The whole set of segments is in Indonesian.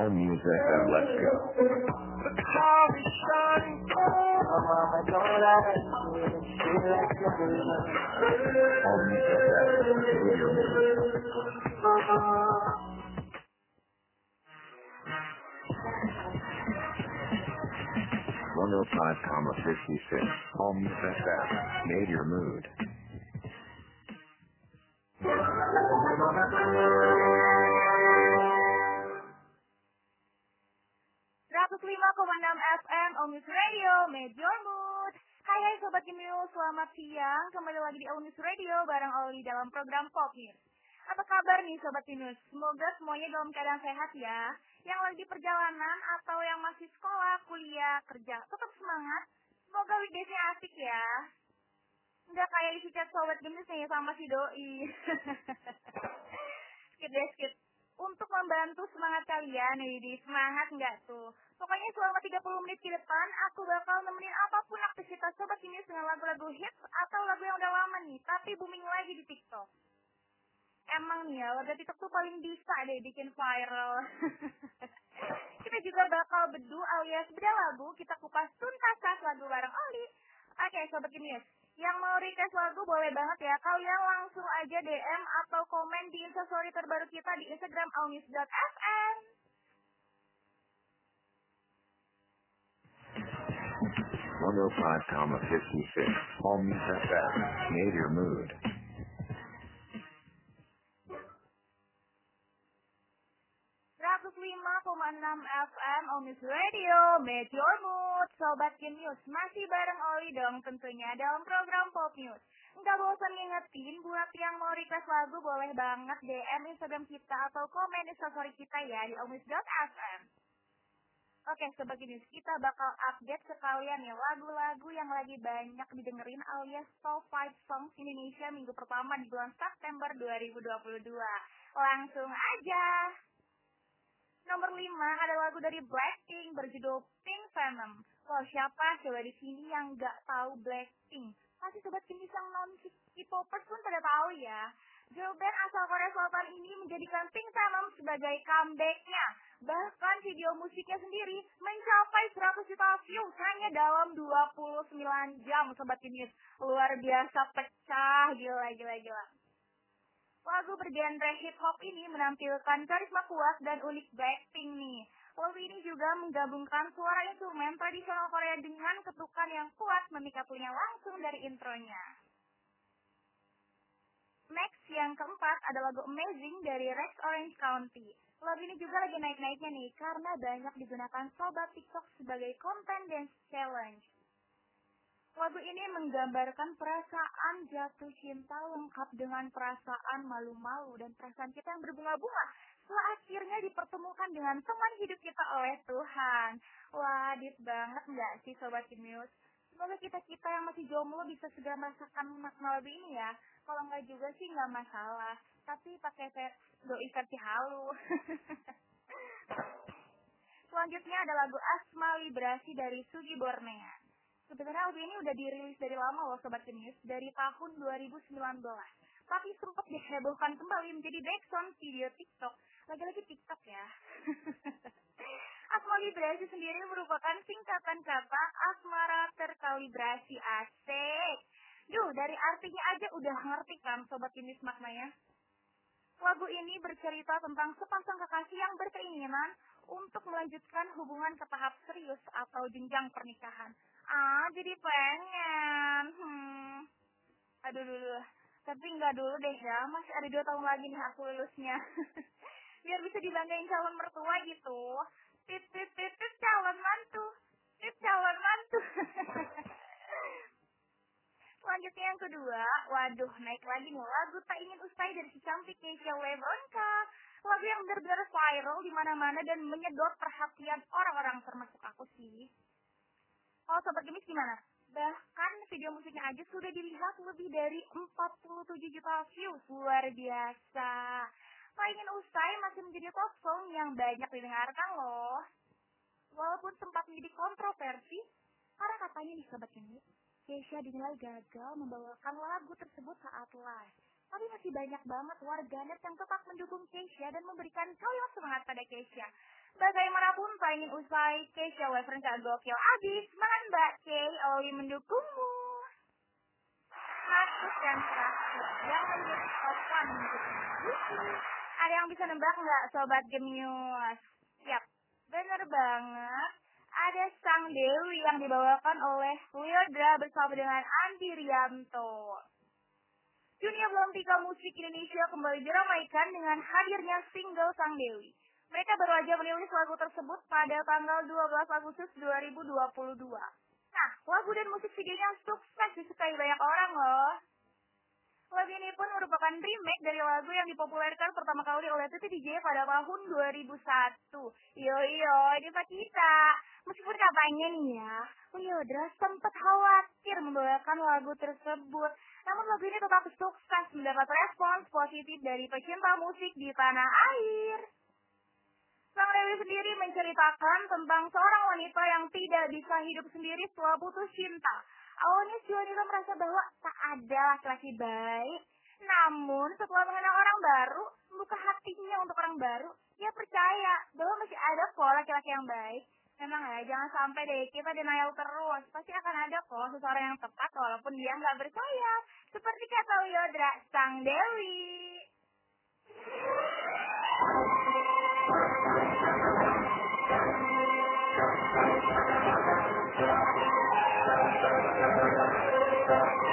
All music and let's go. All music and music. One oh five comma fifty six. All music that made your mood. Enam FM Onus Radio, Made Your Mood. Hai hai Sobat Kimio, selamat siang. Kembali lagi di Onus Radio bareng Oli dalam program Pop News. Apa kabar nih Sobat Kimio? Semoga semuanya dalam keadaan sehat ya. Yang lagi perjalanan atau yang masih sekolah, kuliah, kerja, tetap semangat. Semoga weekdays-nya asik ya. Nggak kayak isi chat Sobat Gemis nih sama si Doi. skip deh, skip untuk membantu semangat kalian di semangat nggak tuh? Pokoknya selama 30 menit ke depan aku bakal nemenin apa pun aktivitas sobat ini dengan lagu-lagu hits atau lagu yang udah lama nih tapi booming lagi di tiktok. Emang nih ya warga tiktok tuh paling bisa deh bikin viral. Kita juga bakal bedu alias beda lagu kita kupas tuntas lagu bareng Oli. Oke sobat genius yang mau request lagu boleh banget ya. Kalian langsung aja DM atau komen di instastory terbaru kita di Instagram almis.fm. One oh five comma fifty six. Music that made your mood. 105,6 FM Omis Radio, Make Your Mood, Sobat News. Masih bareng Oli dong tentunya dalam program Pop News. Nggak bosan ngingetin, buat yang mau request lagu boleh banget DM Instagram kita atau komen di story kita ya di omis.fm. Oke, Sobat News, kita bakal update sekalian ya lagu-lagu yang lagi banyak didengerin alias top 5 songs Indonesia minggu pertama di bulan September 2022. Langsung aja! Nomor 5 ada lagu dari Blackpink berjudul Pink Venom. Wah, siapa coba di sini yang nggak tahu Blackpink? Pasti sobat kini sang non K-popers pun pada tahu ya. Girl band asal Korea Selatan ini menjadikan Pink Venom sebagai comebacknya. Bahkan video musiknya sendiri mencapai 100 juta views hanya dalam 29 jam sobat kini. Luar biasa pecah, gila gila gila. Lagu bergenre hip hop ini menampilkan karisma kuat dan unik Blackpink nih. Lagu ini juga menggabungkan suara instrumen tradisional Korea dengan ketukan yang kuat memikatunya langsung dari intronya. Next yang keempat ada lagu Amazing dari Rex Orange County. Lagu ini juga lagi naik-naiknya nih karena banyak digunakan sobat TikTok sebagai konten dance challenge. Lagu ini menggambarkan perasaan jatuh cinta lengkap dengan perasaan malu-malu dan perasaan kita yang berbunga-bunga setelah akhirnya dipertemukan dengan teman hidup kita oleh Tuhan. Wah, banget nggak sih Sobat Kimius? Semoga kita-kita yang masih jomblo bisa segera merasakan makna lagu ini ya. Kalau nggak juga sih nggak masalah. Tapi pakai doi versi halu. Selanjutnya ada lagu Asma Librasi dari Sugi Bornea. Sebenarnya lagu ini udah dirilis dari lama loh Sobat Genius, dari tahun 2019. Tapi sempat dihebohkan kembali menjadi background video TikTok. Lagi-lagi TikTok ya. Asma Librasi sendiri merupakan singkatan kata asmara terkalibrasi asik. Duh, dari artinya aja udah ngerti kan Sobat Genius maknanya? Lagu ini bercerita tentang sepasang kekasih yang berkeinginan untuk melanjutkan hubungan ke tahap serius atau jenjang pernikahan. Ah, jadi pengen. Hmm. Aduh dulu. Tapi nggak dulu deh ya, masih ada dua tahun lagi nih aku lulusnya. Calon mertua gitu. Tit, tit, tit, tit, calon mantu. Tit, calon mantu. Selanjutnya yang kedua, waduh naik lagi nih lagu Tak Ingin Usai dari si cantik Keisha Lebronka. Lagu yang benar-benar viral di mana-mana dan menyedot perhatian orang-orang termasuk aku sih. Kalau Sobat Gemis gimana? Bahkan video musiknya aja sudah dilihat lebih dari 47 juta views. Luar biasa. Tak Ingin Usai masih menjadi top song yang banyak didengarkan loh. Walaupun sempat menjadi kontroversi, karena katanya nih Sobat Gemis, Keisha dinilai gagal membawakan lagu tersebut saat live. Tapi masih banyak banget warganet yang tetap mendukung Keisha dan memberikan kalimat semangat pada Keisha. Bagaimanapun pengen usai Keisha referensi gokil abis, makan Mbak Kay, Oli mendukungmu. Masuk dan terakhir, yang menjadi sopan untuk Ada yang bisa nembak nggak Sobat Gemius? Siap, bener banget. Ada Sang Dewi yang dibawakan oleh Liodra bersama dengan Andi Rianto. Dunia Belantika Musik Indonesia kembali diramaikan dengan hadirnya single Sang Dewi. Mereka baru aja merilis lagu tersebut pada tanggal 12 Agustus 2022. Nah, lagu dan musik videonya sukses disukai banyak orang loh. Lagu ini pun merupakan remake dari lagu yang dipopulerkan pertama kali oleh Titi DJ pada tahun 2001. Yo yo, ini Pak kita. Meskipun katanya nih ya, Leodra sempat khawatir membawakan lagu tersebut. Namun lagu ini tetap sukses mendapat respons positif dari pecinta musik di tanah air. Sang Dewi sendiri menceritakan tentang seorang wanita yang tidak bisa hidup sendiri setelah putus cinta. Oh, Awalnya Sionilo merasa bahwa tak ada laki-laki baik, namun setelah mengenal orang baru, membuka hatinya untuk orang baru, dia percaya bahwa masih ada kok laki-laki yang baik. Memang ya, jangan sampai deh kita denial terus. Pasti akan ada kok seseorang yang tepat walaupun dia nggak percaya. Seperti kata Yodra, Sang Dewi. Thank you. Thank you.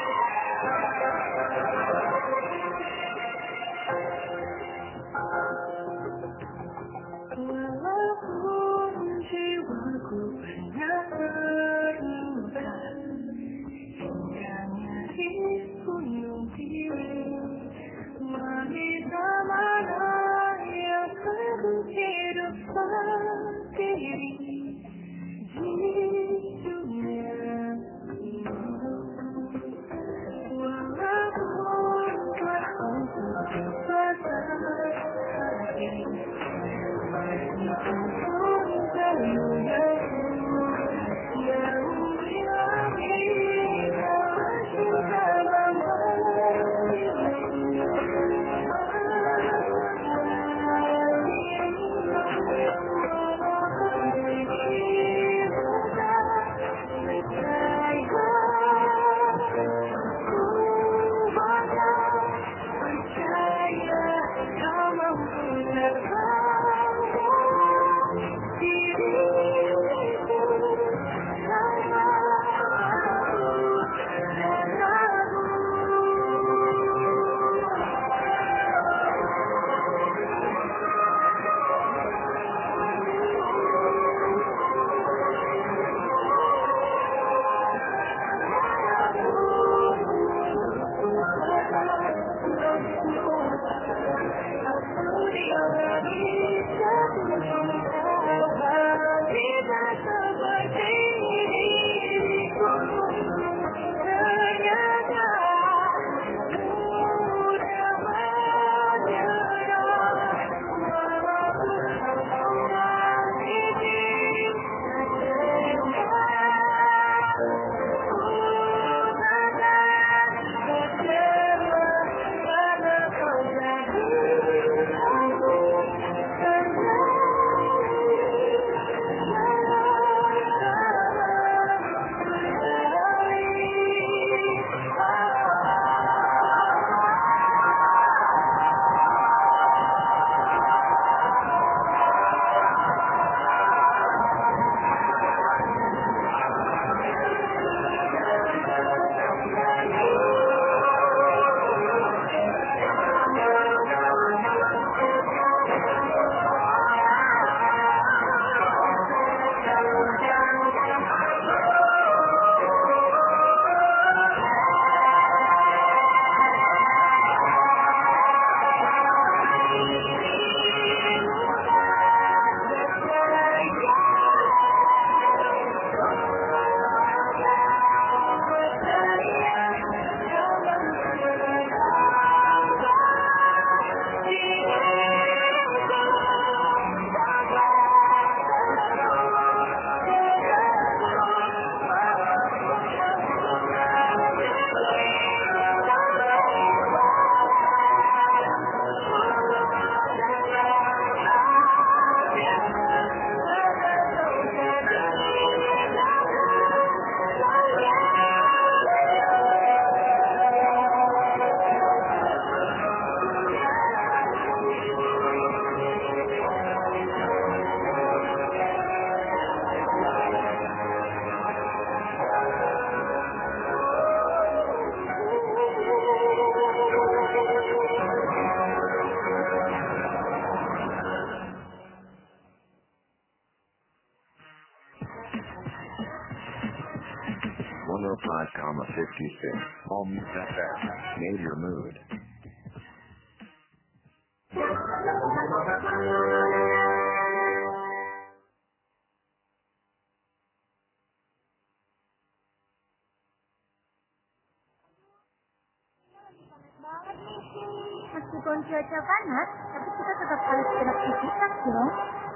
Meskipun cuaca panas, tapi kita tetap harus beraktivitas dong.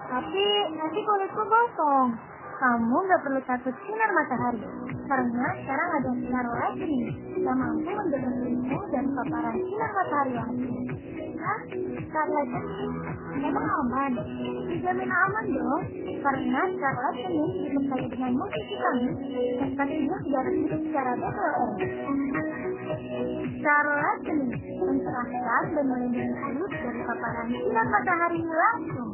Tapi nanti kulitku gosong. Kamu nggak perlu takut sinar matahari, karena sekarang ada sinar lagi nih, yang mampu kulitmu dari paparan sinar matahari lagi. Hah? Scarlet Genin? Emang aman? Dijamin aman dong, karena Scarlet Genin dipercaya dengan multivitamin dan pastinya tidak resmi secara BPOM. Scarlet Genin mencerahkan dan melindungi kulit dari paparan sinar matahari langsung.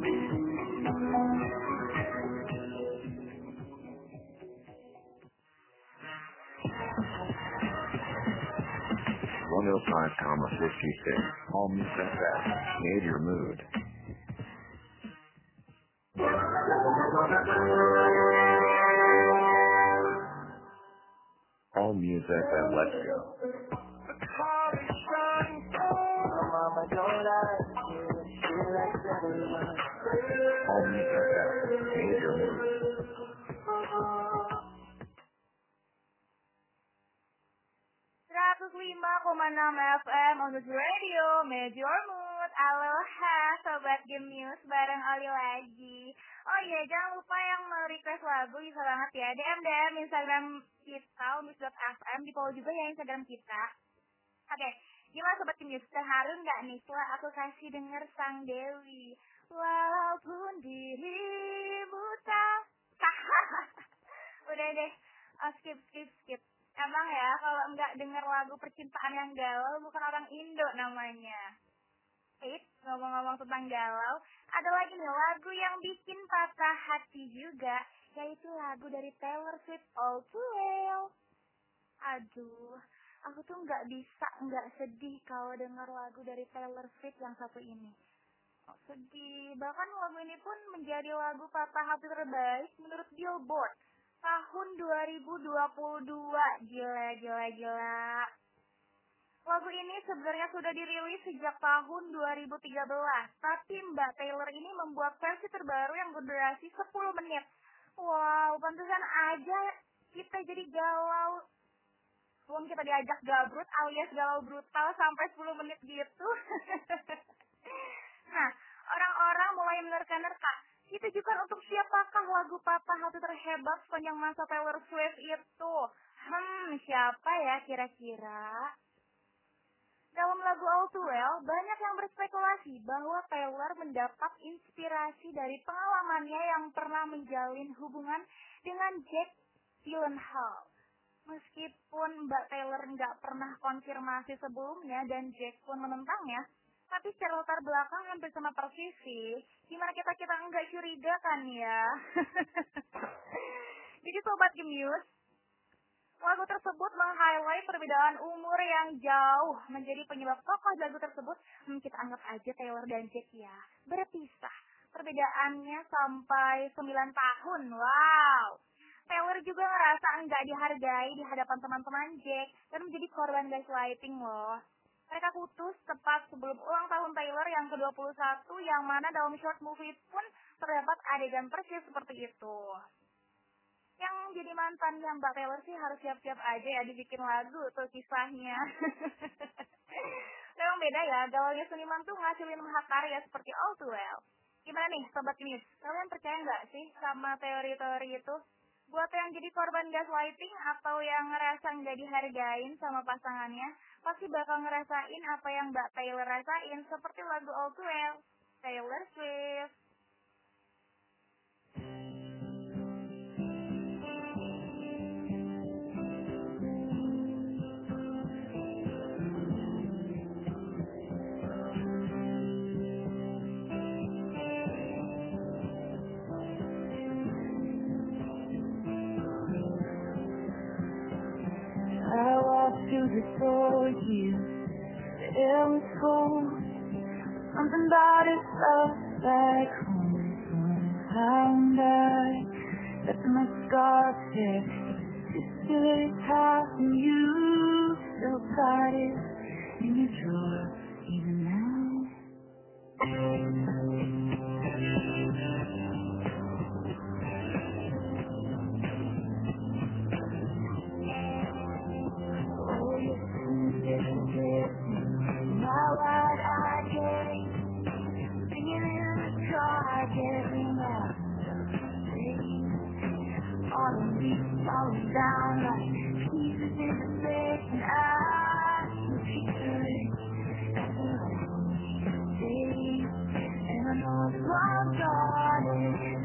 105,56. Home FM. Major mood. Music and let's go. All music. Major. 105,6 FM on the radio, Major Aloha, Sobat Game News, bareng Oli lagi. Oh iya, jangan lupa yang mau request lagu bisa banget ya, DM DM Instagram kita, umis.fm, di follow juga ya Instagram kita. Oke, gimana Sobat Game News, terharu nggak nih setelah aku kasih denger Sang Dewi? Walaupun dirimu tak Udah deh, oh, skip, skip, skip. Emang ya, kalau nggak denger lagu percintaan yang galau, bukan orang Indo namanya. Eits, ngomong-ngomong tentang galau, ada lagi nih lagu yang bikin patah hati juga, yaitu lagu dari Taylor Swift, All Too Well. Aduh, aku tuh nggak bisa nggak sedih kalau denger lagu dari Taylor Swift yang satu ini. Oh, sedih, bahkan lagu ini pun menjadi lagu patah hati terbaik menurut Billboard tahun 2022. Gila, gila, gila. Lagu ini sebenarnya sudah dirilis sejak tahun 2013, tapi Mbak Taylor ini membuat versi terbaru yang berdurasi 10 menit. Wow, pantesan aja kita jadi galau. Wong kita diajak gabrut alias galau brutal sampai 10 menit gitu. nah, orang-orang mulai menerka-nerka ditujukan untuk siapakah lagu patah hati terhebat sepanjang masa Taylor Swift itu? Hmm, siapa ya kira-kira? Dalam lagu All Too Well, banyak yang berspekulasi bahwa Taylor mendapat inspirasi dari pengalamannya yang pernah menjalin hubungan dengan Jack Gyllenhaal. Meskipun Mbak Taylor nggak pernah konfirmasi sebelumnya dan Jack pun menentangnya, tapi secara latar belakang hampir sama persis sih. Gimana kita kita enggak curiga kan ya? Jadi sobat Gemius, lagu tersebut meng-highlight perbedaan umur yang jauh menjadi penyebab tokoh lagu tersebut. Hmm, kita anggap aja Taylor dan Jack ya berpisah. Perbedaannya sampai 9 tahun. Wow. Taylor juga ngerasa enggak dihargai di hadapan teman-teman Jack dan menjadi korban gaslighting loh. Mereka putus tepat sebelum ulang tahun Taylor yang ke-21 yang mana dalam short movie pun terdapat adegan persis seperti itu. Yang jadi mantannya Mbak Taylor sih harus siap-siap aja ya dibikin lagu tuh kisahnya. Memang beda ya, gaulnya seniman tuh ngasilin mahakarya seperti All Too Well. Gimana nih Sobat Kinis, kalian percaya nggak sih sama teori-teori itu? Buat yang jadi korban gaslighting atau yang ngerasa nggak dihargain sama pasangannya, pasti bakal ngerasain apa yang Mbak Taylor rasain seperti lagu All Too Well, Taylor Swift. tell me cold. Something about it felt like home. So I'm back. That's my scar here. It's still attacking you. Still got it in your drawer, even now. falling pieces in the and I wish and I know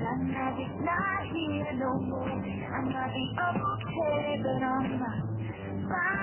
that magic's not here no more. I might be okay, but I'm not fine.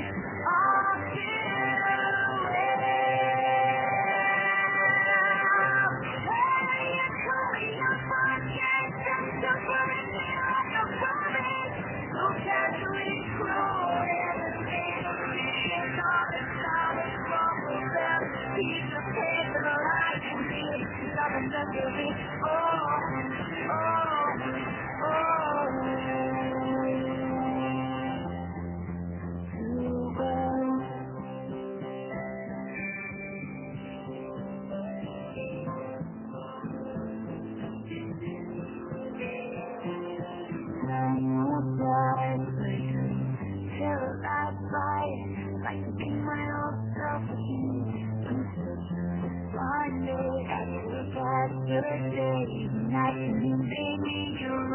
Baby, you're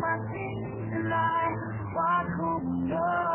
my things, and I walk home.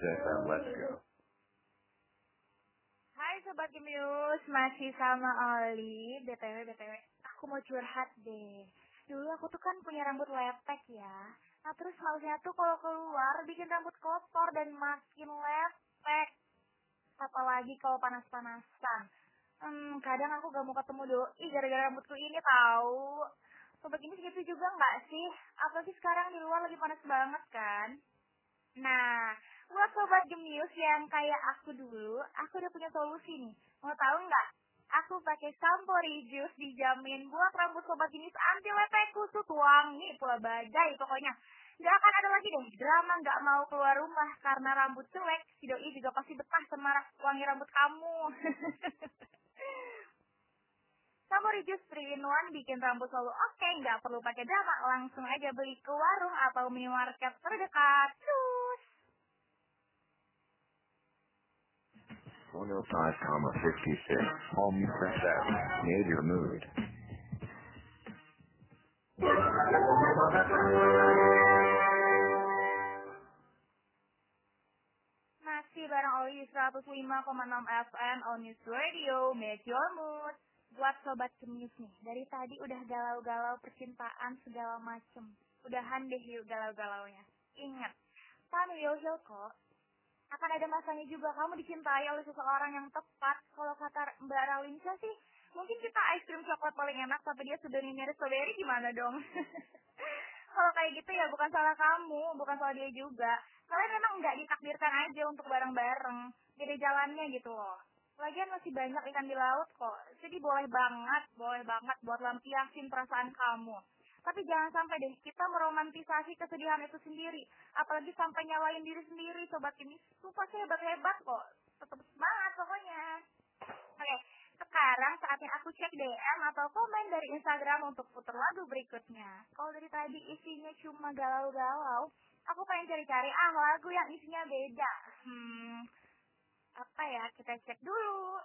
And let's go. Hai Sobat Gemius, masih sama Oli. BTW, BTW, aku mau curhat deh. Dulu aku tuh kan punya rambut lepek ya. Nah terus malesnya tuh kalau keluar bikin rambut kotor dan makin lepek. Apalagi kalau panas-panasan. Hmm, kadang aku gak mau ketemu doi gara-gara rambutku ini tahu. Sobat ini segitu juga nggak sih? Apalagi sekarang di luar lagi panas banget kan? Nah, buat sobat gemius yang kayak aku dulu, aku udah punya solusi nih. Mau tahu nggak? Aku pakai sampo Rejuice dijamin buat rambut sobat gemius anti lepek kusut wangi pula bajai pokoknya. Gak akan ada lagi deh drama nggak mau keluar rumah karena rambut jelek. Si doi juga pasti betah sama wangi rambut kamu. Sampo Rejuice 3 in 1 bikin rambut selalu oke, nggak perlu pakai drama, langsung aja beli ke warung atau minimarket terdekat. Cus! 105,56. Home Music FM. Name your mood. Masih bareng Oli 105,6 FM on News Radio, Make Your Mood. Buat sobat genius nih, dari tadi udah galau-galau percintaan segala macem. Udahan deh yuk galau-galaunya. Ingat, will heal kok. Akan ada masanya juga kamu dicintai oleh seseorang yang tepat. Kalau kata Mbak Ralinsa sih, mungkin kita es krim coklat paling enak, tapi dia sudah nyari strawberry gimana dong? Kalau kayak gitu ya bukan salah kamu, bukan salah dia juga. Kalian memang nggak ditakdirkan aja untuk bareng-bareng. Beda jalannya gitu loh. Lagian masih banyak ikan di laut kok. Jadi boleh banget, boleh banget buat lampiasin perasaan kamu. Tapi jangan sampai deh kita meromantisasi kesedihan itu sendiri. Apalagi sampai nyalain diri sendiri, sobat ini. Sumpah saya hebat-hebat kok. Tetap semangat pokoknya. Oke, sekarang saatnya aku cek DM atau komen dari Instagram untuk putar lagu berikutnya. Kalau dari tadi isinya cuma galau-galau, aku pengen cari-cari ah lagu yang isinya beda. Hmm, apa ya? Kita cek dulu.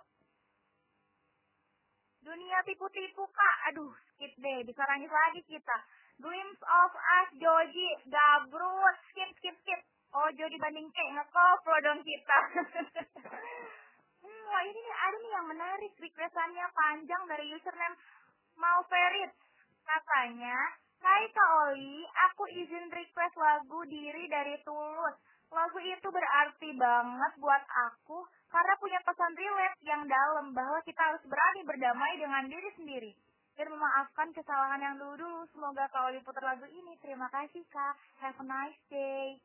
Dunia tipu-tipu kak, aduh skip deh, bisa nangis lagi kita. Glimpse of Us, Joji, Gabrut, skip, skip, skip. Oh, Jody banding kayak ngekoplo dong kita. hmm, wah ini nih, ada nih yang menarik, requestannya panjang dari username Malferit. Katanya, Hai Kak Oli, aku izin request lagu Diri dari Tulus. Lagu itu berarti banget buat aku karena punya pesan relate yang dalam bahwa kita harus berani berdamai dengan diri sendiri dan memaafkan kesalahan yang dulu. Semoga Kak Oli putar lagu ini. Terima kasih Kak. Have a nice day.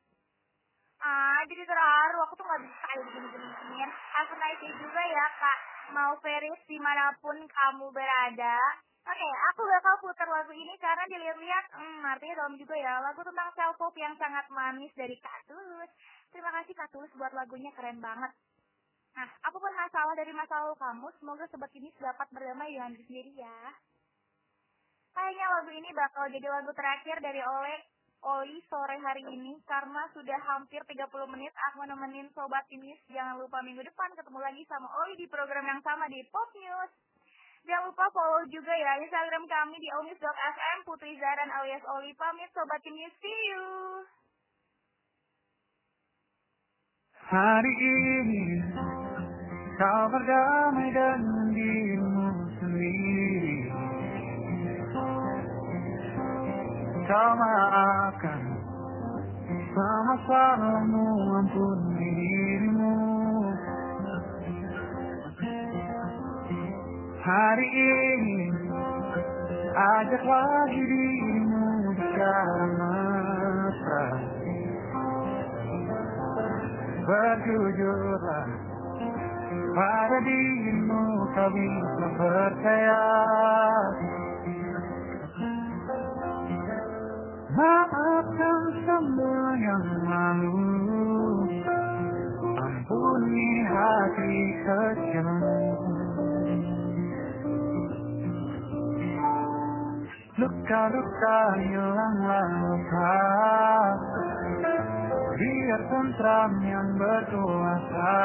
Ah, jadi terharu. Aku tuh gak bisa kayak begini-begini. Have a nice day juga ya Kak. Mau Feris di mana pun kamu berada. Oke, aku bakal putar lagu ini karena dilihat-lihat, hmm, artinya dalam juga ya, lagu tentang self-love yang sangat manis dari Kak Tulus. Terima kasih Kak Tulus buat lagunya, keren banget. Nah, apa pun masalah dari masa lalu kamu, semoga sobat ini dapat berdamai dengan diri sendiri ya. Kayaknya lagu ini bakal jadi lagu terakhir dari Oleh Oli sore hari ini karena sudah hampir 30 menit aku nemenin sobat ini. Jangan lupa minggu depan ketemu lagi sama Oli di program yang sama di Pop News. Jangan lupa follow juga ya Instagram kami di omis.fm Putri Zaran alias Oli pamit Sobat News. See you. Hari ini kau berdamai dengan dirimu sendiri Kau maafkan sama salahmu ampuni Hari ini ajak lagi dirimu bicara mesra Berjujurlah pada dirimu kau bisa percaya. Maafkan semua yang lalu Ampuni hati kecilmu Luka-luka hilanglah luka Biar tentram yang berkuasa.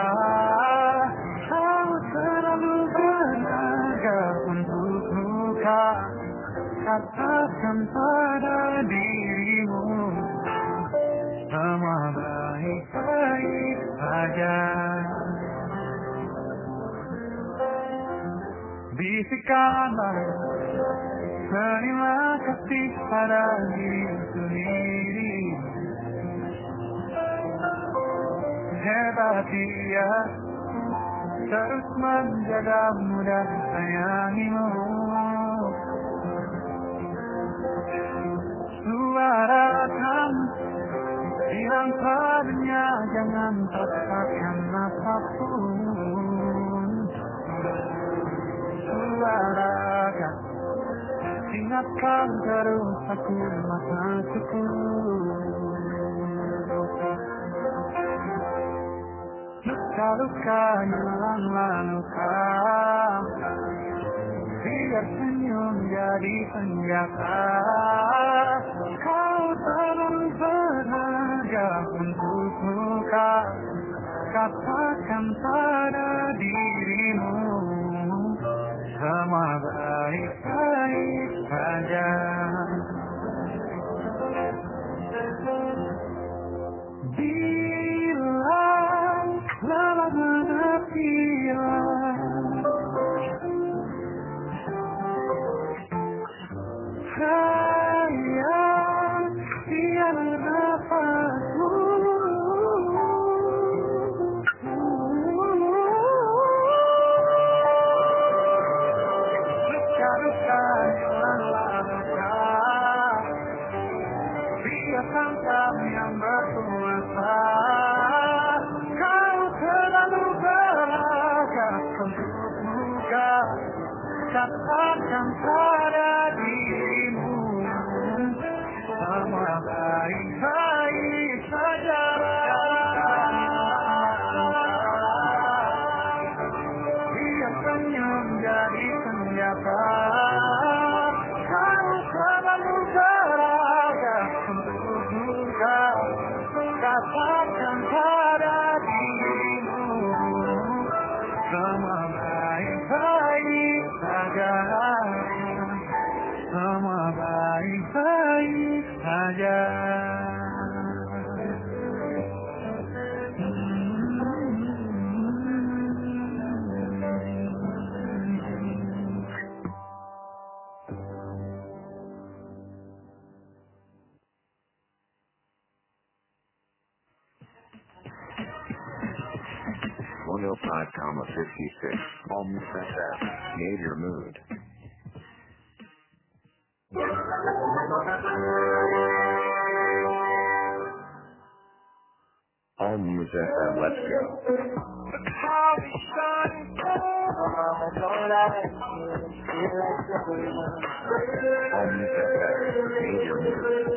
Kau terlalu berharga untuk luka. Katakan pada dirimu Semua baik-baik saja. Bisikanlah Terima kasih pada diri sendiri. Hebat dia. Terus menjagamu dan sayangimu. Suara kamu Bilang padanya jangan paksakan apa pun. Suara kamu Ingatkan terus aku masa Luka-luka yang luka Biar senyum jadi senjata. Kau terlalu berharga untuk luka Katakan pada dirimu Semua baik-baik Katakan pada dirimu 105,56. Almost SF. Made your mood. Almost FM, let's go. Almost FM, made your mood.